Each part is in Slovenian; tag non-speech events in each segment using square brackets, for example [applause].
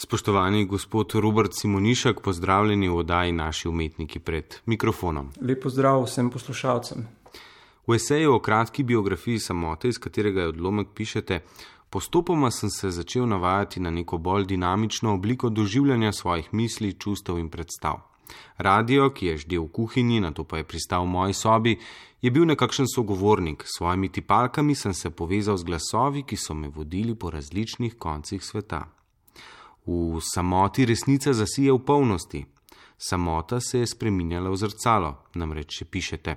Spoštovani gospod Robert Simonišek, pozdravljeni v oddaji naši umetniki pred mikrofonom. Lepo zdrav vsem poslušalcem. V eseju o kratki biografiji samote, iz katerega je odlomek pišete, postopoma sem se začel navajati na neko bolj dinamično obliko doživljanja svojih misli, čustev in predstav. Radio, ki je ždel v kuhinji, na to pa je pristal v moji sobi, je bil nekakšen sogovornik. S svojimi tipalkami sem se povezal z glasovi, ki so me vodili po različnih koncih sveta. V samoti resnica zasije v polnosti. Samota se je spreminjala v zrcalo, namreč pišete.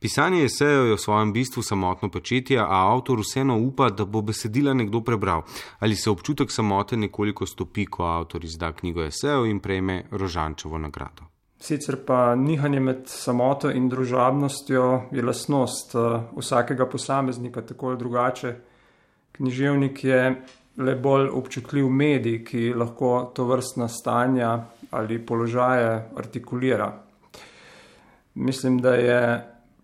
Pisanje esejev je v svojem bistvu samotno početje, a avtor vseeno upa, da bo besedila nekdo prebral. Ali se občutek samote nekoliko stopi, ko avtor izda knjigo esejev in prejme Rožančevo nagrado? Sicer pa nihanje med samoto in družabnostjo je lasnost uh, vsakega posameznika, tako ali drugače. Književnik je le bolj občutljiv medij, ki lahko to vrstna stanja ali položaje artikulira. Mislim, da je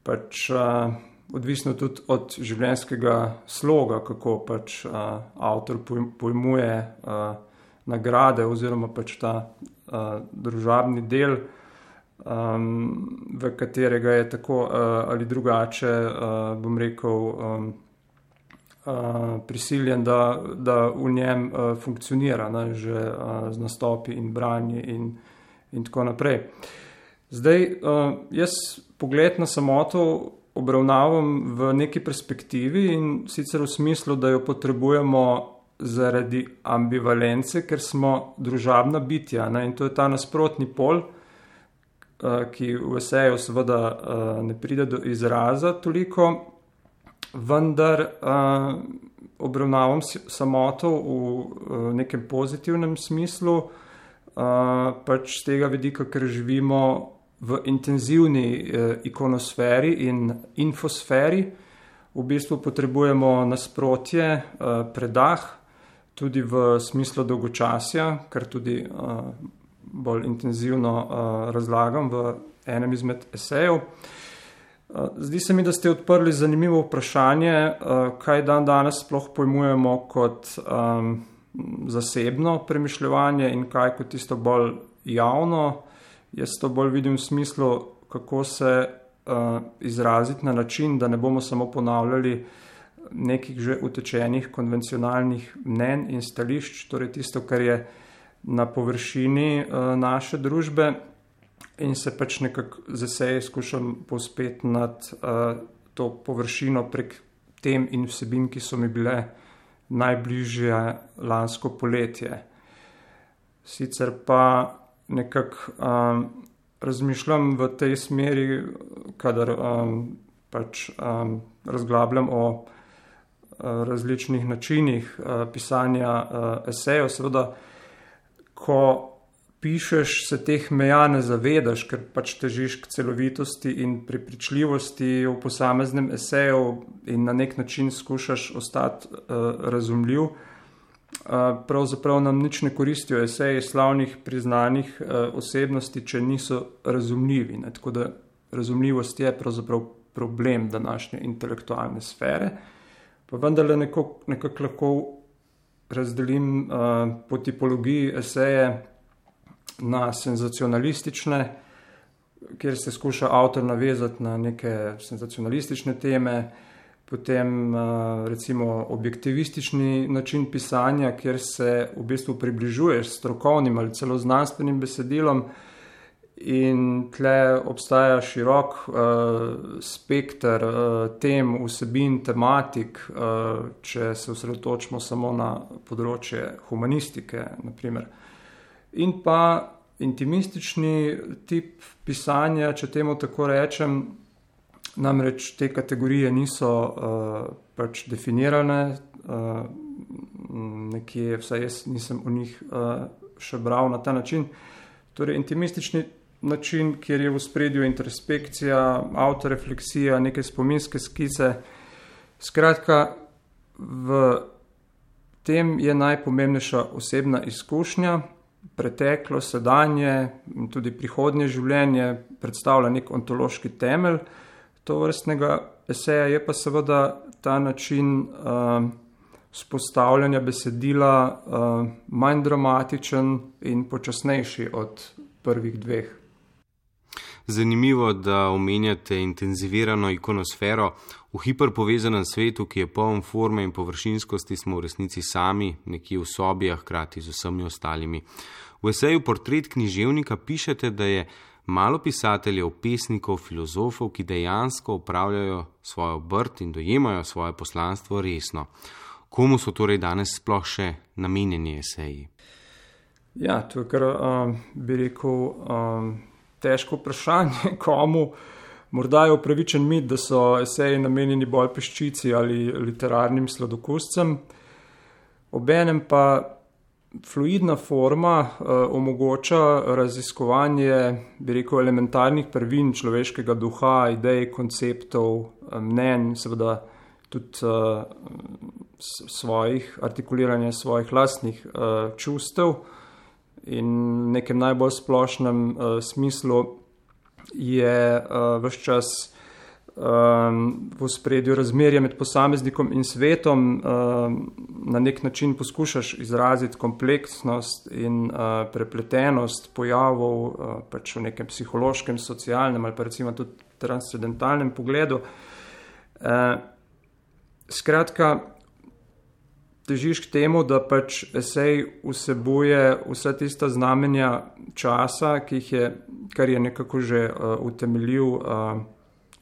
pač uh, odvisno tudi od življenjskega sloga, kako pač uh, avtor pojmuje uh, nagrade oziroma pač ta uh, družabni del, um, v katerega je tako uh, ali drugače, uh, bom rekel, um, prisiljen, da, da v njem uh, funkcionira, ne, že uh, z nastopi in branji in, in tako naprej. Zdaj, uh, jaz pogled na samoto obravnavam v neki perspektivi in sicer v smislu, da jo potrebujemo zaradi ambivalence, ker smo družabna bitja ne, in to je ta nasprotni pol, uh, ki v eseju seveda uh, ne pride do izraza toliko, vendar uh, obravnavam samoto v uh, nekem pozitivnem smislu, uh, pač z tega vidika, ker živimo v intenzivni uh, ikonosferi in infosferi, v bistvu potrebujemo nasprotje, uh, predah, tudi v smislu dolgočasja, kar tudi uh, bolj intenzivno uh, razlagam v enem izmed esejev. Uh, Zdi se mi, da ste odprli zanimivo vprašanje, kaj dan danes sploh pojmujemo kot um, zasebno premišljanje in kaj kot tisto bolj javno. Jaz to bolj vidim v smislu, kako se uh, izraziti na način, da ne bomo samo ponavljali nekih že utečenih konvencionalnih mnen in stališč, torej tisto, kar je na površini uh, naše družbe in se pač nekako z esejem skušam pospet nad uh, to površino prek tem in vsebin, ki so mi bile najbližje lansko poletje. Sicer pa nekako um, razmišljam v tej smeri, kadar um, pač um, razglabljam o uh, različnih načinih uh, pisanja uh, esejev, seveda, ko pišeš, se teh meja ne zavedaš, ker pač težiš k celovitosti in prepričljivosti v posameznem eseju in na nek način skušaš ostati uh, razumljiv. Uh, pravzaprav nam nič ne koristijo eseji slavnih, priznanih uh, osebnosti, če niso razumljivi. Ne? Tako da razumljivost je pravzaprav problem današnje intelektualne sfere. Pa vendarle nekako nekak lahko razdelim uh, po tipologiji eseje na senzacionalistične, kjer se skuša avtor navezati na neke senzacionalistične teme, potem recimo objektivistični način pisanja, kjer se v bistvu približuješ strokovnim ali celo znanstvenim besedilom. In tle obstaja širok uh, spektr uh, tem, vsebin, tematik, uh, če se osredotočimo samo na področje humanistike. Naprimer in pa intimistični tip pisanja, če temu tako rečem. Namreč te kategorije niso uh, pač definirane, uh, nekje, vsaj jaz nisem o njih uh, še bral na ta način. Torej, intimistični način, kjer je v spredju introspekcija, autorefleksija, neke spominske skice. Skratka, v tem je najpomembnejša osebna izkušnja, preteklo, sedanje in tudi prihodnje življenje predstavlja nek ontološki temelj to vrstnega eseja, je pa seveda ta način uh, spostavljanja besedila uh, manj dramatičen in počasnejši od prvih dveh. Zanimivo, da omenjate intenzivirano ikonosfero. V hiperpovezanem svetu, ki je poln forme in površinskosti, smo v resnici sami, nekje v sobi, a hkrati z vsemi ostalimi. V eseju Portret književnika pišete, da je malo pisateljev, pesnikov, filozofov, ki dejansko upravljajo svojo obrt in dojemajo svoje poslanstvo resno. Komu so torej danes sploh še namenjeni eseji? Ja, to je kar, um, bi rekel, um, težko vprašanje, [laughs] komu. Morda je upravičen mit, da so eseji namenjeni bolj peščici ali literarnim sladokuscem. Obenem pa fluidna forma uh, omogoča raziskovanje, bi rekel, elementarnih prvin človeškega duha, idej, konceptov, mnen, seveda tudi uh, svojih, artikuliranja svojih lastnih uh, čustev. In nekem najbolj splošnem uh, smislu je uh, vse čas um, v spredju razmerja med posameznikom in svetom, um, na nek način poskušaš izraziti kompleksnost in uh, prepletenost pojavov uh, pač v nekem psihološkem, socialnem ali pa recimo tudi transcendentalnem pogledu. Uh, skratka, težiš k temu, da pač esej vsebuje vsa tista znamenja časa, je, kar je nekako že uh, utemeljil. Uh,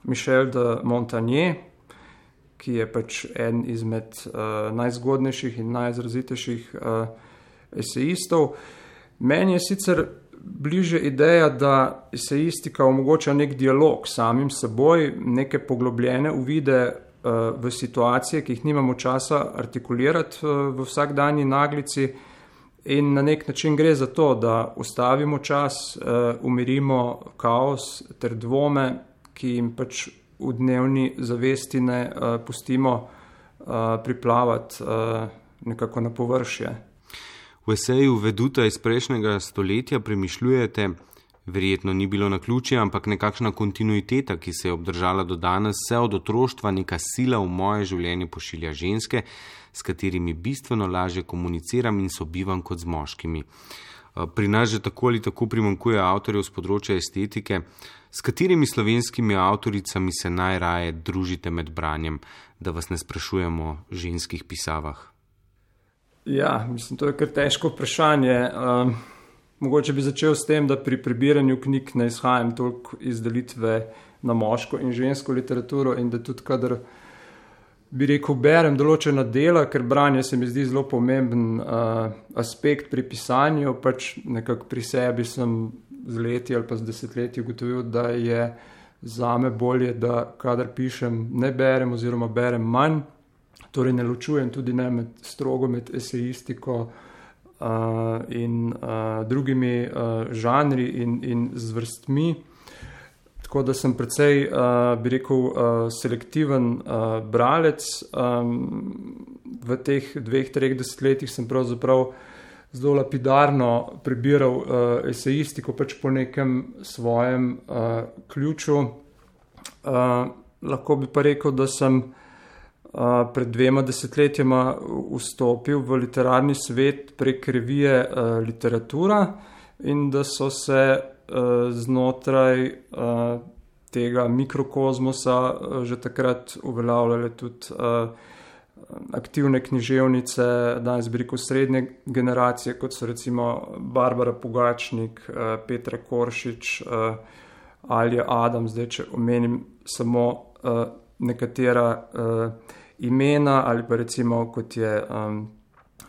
Mišel de Montagnier, ki je pač en izmed uh, najzgodnejših in najizrazitejših uh, esejistov. Meni je sicer bliže ideja, da esejistika omogoča nek dialog s samim seboj, neke poglobljene uvide v situacije, ki jih nimamo časa artikulirati uh, v vsakdanji naglici. In na nek način gre za to, da ustavimo čas, uh, umirimo kaos ter dvome, ki jim pač v dnevni zavesti ne pustimo priplavati nekako na površje. V eseju Veduta iz prejšnjega stoletja premišljujete, verjetno ni bilo na ključje, ampak nekakšna kontinuiteta, ki se je obdržala do danes, vse od otroštva neka sila v moje življenje pošilja ženske, s katerimi bistveno lažje komuniciram in sobivam kot z moškimi. Pri nas že tako ali tako primankuje avtorjev z področja estetike. S katerimi slovenskimi avtoricami se najraje družite med branjem, da vas ne sprašujemo o ženskih pisavah? Ja, mislim, to je kar težko vprašanje. Um, mogoče bi začel s tem, da pri prebiranju knjig ne izhajam toliko iz delitve na moško in žensko literaturo in da tudi kadar bi rekel, berem določena dela, ker branje se mi zdi zelo pomemben uh, aspekt pri pisanju, pač nekako pri sebi sem z leti ali pa z desetletji ugotovil, da je za me bolje, da kadar pišem, ne berem oziroma berem manj, torej ne ločujem tudi ne med strogo med esejistiko uh, in uh, drugimi uh, žanri in, in zvrstmi. Tako da sem precej, uh, bi rekel, uh, selektiven uh, bralec. Um, v teh dveh, treh desetletjih sem pravzaprav zelo lapidarno prebiral uh, esejistiko, pač po nekem svojem uh, ključu. Uh, lahko bi pa rekel, da sem pred dvema desetletjama vstopil v literarni svet prek revije uh, Literatura in da so se uh, znotraj uh, tega mikrokozmosa uh, že takrat uveljavljale tudi. Uh, aktivne književnice, danes rekel srednje generacije, kot so recimo Barbara Pugačnik, eh, Petra Koršič eh, ali Adam, zdaj če omenim samo eh, nekatera imena ali pa recimo kot je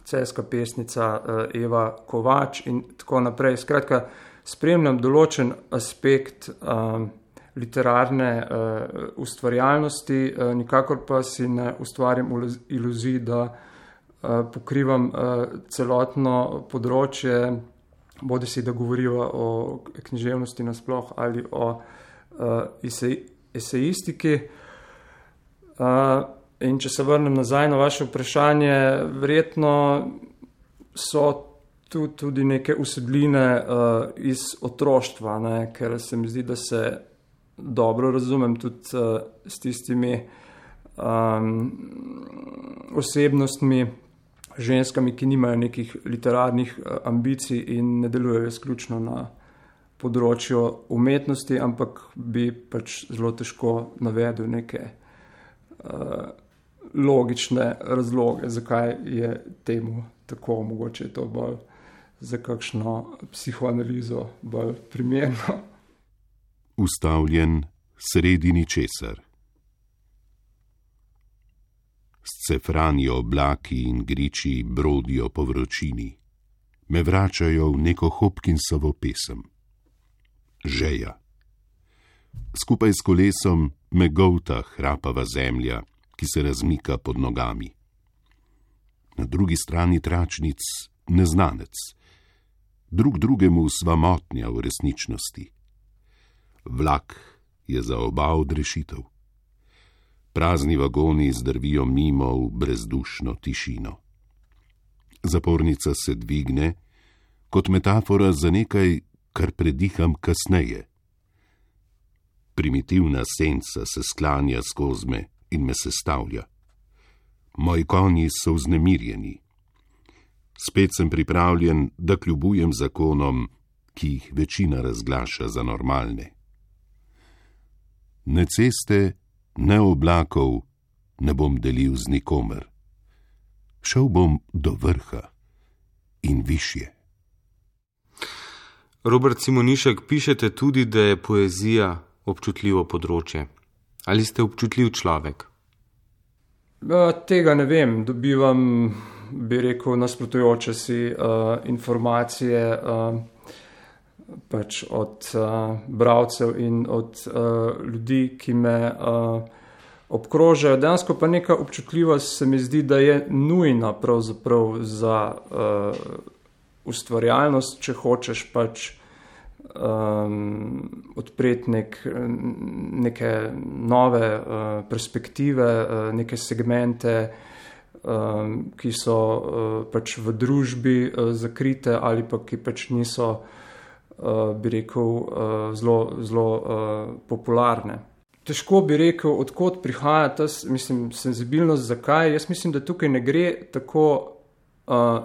ceska pesnica Eva Kovač in tako naprej. Skratka, spremljam določen aspekt literarne uh, ustvarjalnosti, uh, nikakor pa si ne ustvarjam iluzij, da uh, pokrivam uh, celotno področje, bodi si da govorijo o književnosti nasploh ali o uh, esej, esejistiki. Uh, in če se vrnem nazaj na vaše vprašanje, verjetno so tu tudi neke usedline uh, iz otroštva, ne, ker se mi zdi, da se dobro razumem tudi uh, s tistimi um, osebnostmi, ženskami, ki nimajo nekih literarnih uh, ambicij in ne delujejo izključno na področju umetnosti, ampak bi pač zelo težko navedel neke uh, logične razloge, zakaj je temu tako, mogoče je to bolj za kakšno psihoanalizo bolj primerno. Ustavljen sredi ničesar. Scefranijo oblaki in griči brodijo po vročini, me vračajo v neko Hopkinsovo pesem žeja. Skupaj s kolesom me govta hrapava zemlja, ki se razmika pod nogami. Na drugi strani tračnic neznanec, drug drugemu svamotnja v resničnosti. Vlak je za oba odrešitev. Prazni vagoni zdrvijo mimo v brezdušno tišino. Zapornica se dvigne kot metafora za nekaj kar prediham kasneje. Primitivna senca se sklanja skozi me in me sestavlja. Moji konji so vznemirjeni. Spet sem pripravljen, da kljubujem zakonom, ki jih večina razglaša za normalne. Ne ceste, ne oblakov ne bom delil z nikomer. Šel bom do vrha in više. Robert Simonišek, pišete tudi, da je poezija občutljivo področje. Ali ste občutljiv človek? Ja, tega ne vem. Dobivam, bi rekel, nasprotujoče si uh, informacije uh, pač od uh, bralcev in od uh, ljudi, ki me uh, obkrožajo. Dejansko pa neka občutljivost se mi zdi, da je nujna za. Uh, ustvarjalnost, če hočeš pač um, odpreti nek, neke nove uh, perspektive, uh, neke segmente, um, ki so uh, pač v družbi uh, zakrite ali pa ki pač niso, uh, bi rekel, uh, zelo, zelo uh, popularne. Težko bi rekel, odkot prihaja ta mislim, senzibilnost, zakaj. Jaz mislim, da tukaj ne gre tako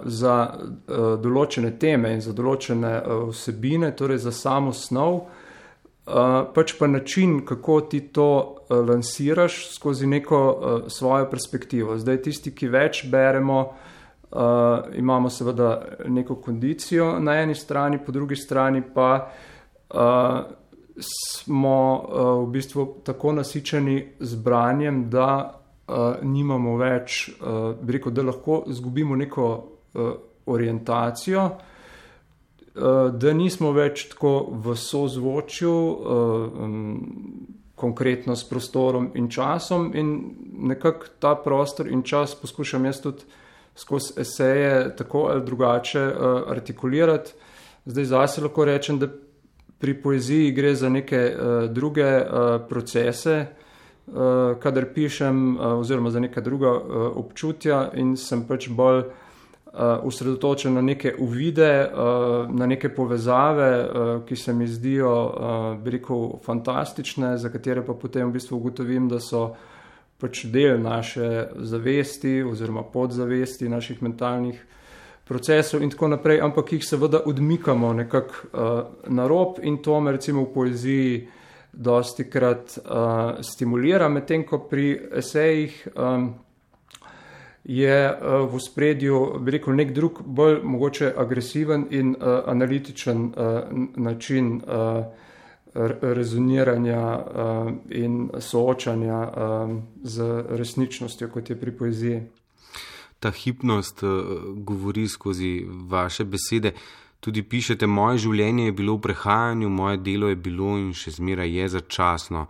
za uh, določene teme in za določene uh, vsebine, torej za samo snov, uh, pač pa način, kako ti to uh, lansiraš skozi neko uh, svojo perspektivo. Zdaj, tisti, ki več beremo, uh, imamo seveda neko kondicijo na eni strani, po drugi strani pa uh, smo uh, v bistvu tako nasičeni z branjem, da uh, nimamo več, uh, rekel, da lahko izgubimo neko uh, orientacijo, uh, da nismo več tako v sozvočju, uh, um, konkretno s prostorom in časom, in nekako ta prostor in čas poskušam jaz tudi skozi eseje tako ali drugače uh, artikulirati. Zdaj, zase lahko rečem, da pri poeziji gre za neke uh, druge uh, procese, kadar pišem, uh, oziroma za neka druga uh, občutja, in sem pač bolj usredotočen uh, na neke uvide, uh, na neke povezave, uh, ki se mi zdijo, uh, rekel, fantastične, za katere pa potem v bistvu ugotovim, da so pač del naše zavesti oziroma podzavesti, naših mentalnih in tako naprej, ampak jih seveda odmikamo nekako uh, na rob in to me recimo v poeziji dosti krat uh, stimulira, medtem ko pri esejih um, je uh, v spredju, bi rekel, nek drug, bolj mogoče agresiven in uh, analitičen uh, način uh, rezoniranja uh, in soočanja uh, z resničnostjo, kot je pri poeziji. Ta hipnost uh, govori skozi vaše besede. Uh, Tudi pišete, moje življenje je bilo v prehajanju, moje delo je bilo in še zmeraj je začasno.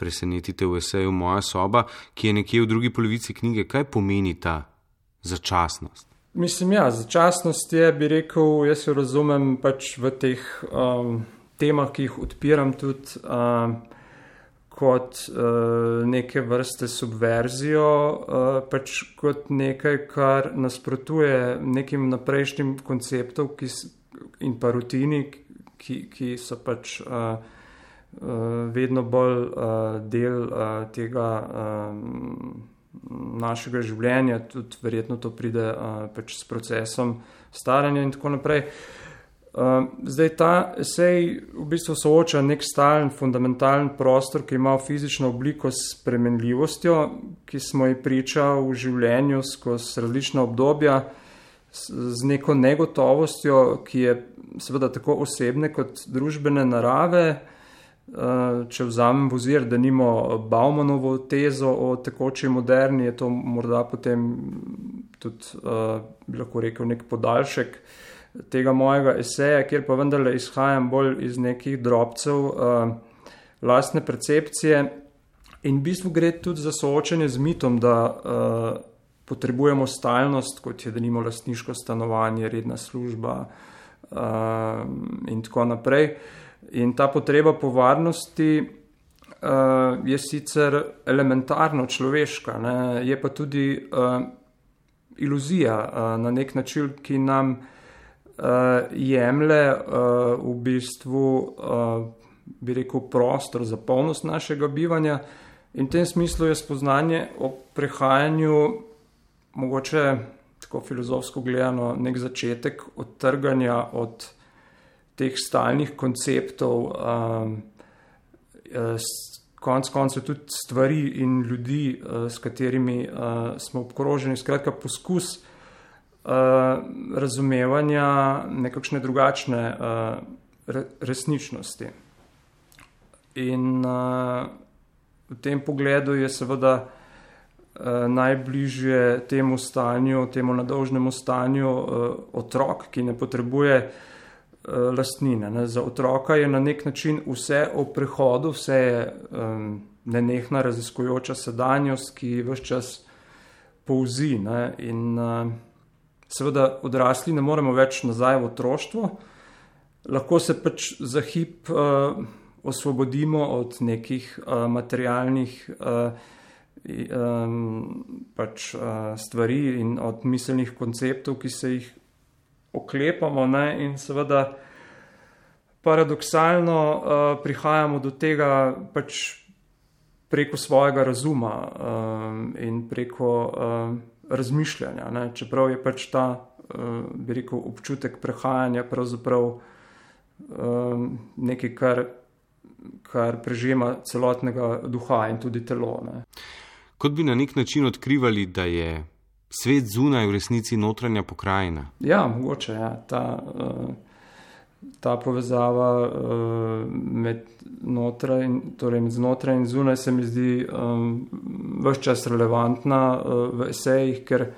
Presenetite v eseju moja soba, ki je nekje v drugi polovici knjige. Kaj pomeni ta začasnost? Mislim, ja, začasnost je, bi rekel, jaz jo razumem pač v teh um, temah, ki jih odpiram tudi. Um, Kot uh, neke vrste subverzijo, uh, pač kot nekaj, kar nasprotuje nekim naprejšnjim konceptom, ki, in pa rutini, ki, ki so pač uh, vedno bolj del tega našega življenja, tudi verjetno to pride pač s procesom staranja in tako naprej. Zdaj ta esej v bistvu sooča nek stalen, fundamentalen prostor, ki ima fizično obliko s spremenljivostjo, ki smo ji priča v življenju skozi različna obdobja z neko negotovostjo, ki je seveda tako osebne kot družbene narave. Eh, če vzamem v ozir, da nimo Baumanovo tezo o tekoči moderni, je to morda potem tudi, uh, bi lahko rekel, nek podaljšek tega mojega eseja, kjer pa vendarle izhajam bolj iz nekih drobcev uh, lastne percepcije. In v bistvu gre tudi za soočanje z mitom, da potrebujemo stalnost, kot je da nimo lastniško stanovanje, redna služba uh, in tako naprej. In ta potreba po varnosti uh, je sicer elementarno človeška, ne? je pa tudi uh, iluzija uh, na nek način, ki nam uh, jemlje uh, v bistvu, uh, bi rekel, prostor za polnost našega bivanja. In v tem smislu je spoznanje o prehajanju mogoče tako filozofsko gledano nek začetek odtrganja od teh stalnih konceptov, um, eh, konc koncev tudi stvari in ljudi, uh, s katerimi uh, smo obkroženi, skratka poskus uh, razumevanja nekakšne drugačne uh, re, resničnosti. In uh, v tem pogledu je seveda najbližje temu stanju, temu nadolžnemu stanju eh, otrok, ki ne potrebuje eh, lastnine. Ne. Za otroka je na nek način vse o prehodu, vse je nenehna raziskujoča sedanjost, ki vse čas povzi. Ne. In seveda odrasli ne moremo več nazaj v otroštvo, lahko se pač za hip osvobodimo od nekih materialnih um, pač, uh, stvari in od miselnih konceptov, ki se jih oklepamo, ne? in seveda paradoksalno uh, prihajamo do tega pač preko svojega razuma um, in preko um, razmišljanja. Ne? Čeprav je pač ta, uh, bi rekel, občutek prehajanja pravzaprav um, nekaj, kar. Kar prežema celotnega duha in tudi telo. Ne kot bi na nek način odkrivali, da je svet zunaj v resnici notranja pokrajina. Ja, mogoče je ja. ta, uh, ta povezava uh, med, notraj, torej med znotraj in zunaj se mi zdi um, vse čas relevantna v esejih, ker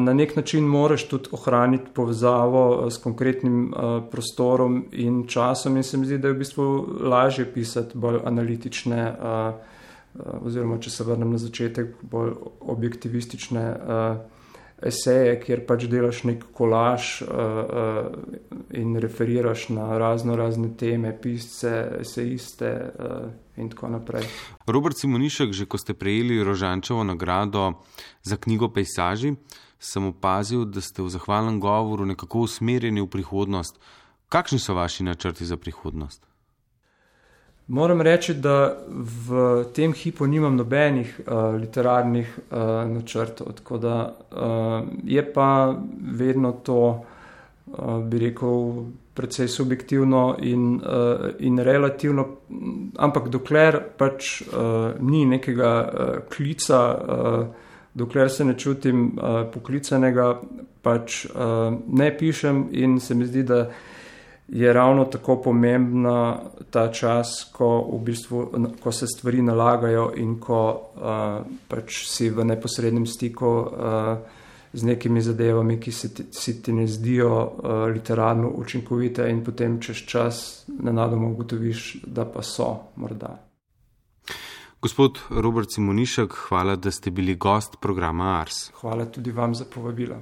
na nek način moraš tudi ohraniti povezavo s konkretnim prostorom in časom, in se mi zdi, da je v bistvu lažje pisati bolj analitične. Uh, Eh, oziroma če se vrnem na začetek, bolj objektivistične uh, eseje, kjer pač delaš nek kolaž uh, uh, in referiraš na razno razne teme, pisce, esejiste uh, in tako naprej. Robert Simonišek, že ko ste prejeli Rožančevo nagrado za knjigo Pejsaži, sem opazil, da ste v zahvalnem govoru nekako usmerjeni v prihodnost. Kakšni so vaši načrti za prihodnost? Moram reči, da v tem hipu nimam nobenih uh, literarnih uh, načrtov, tako da uh, je pa vedno to, uh, bi rekel, precej subjektivno in, uh, in relativno, ampak dokler pač uh, ni nekega uh, klica, uh, dokler se ne čutim uh, poklicanega, pač uh, ne pišem in se mi zdi, da je ravno tako pomembna ta čas, ko, v bistvu, ko se stvari nalagajo in ko uh, pač si v neposrednem stiku uh, z nekimi zadevami, ki se ti, si ti ne zdijo uh, literarno učinkovite, in potem čez čas nenadoma ugotoviš, da pa so morda. Gospod Robert Simonišek, hvala, da ste bili gost programa Ars. Hvala tudi vam za povabilo.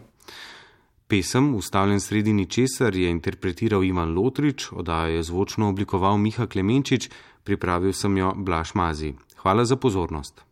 Pesem, ustavljen sredi ničesar, je interpretiral Ivan Lotrič, oddajo je zvočno oblikoval Miha Klemenčič, pripravil sem jo Blaž Mazi. Hvala za pozornost.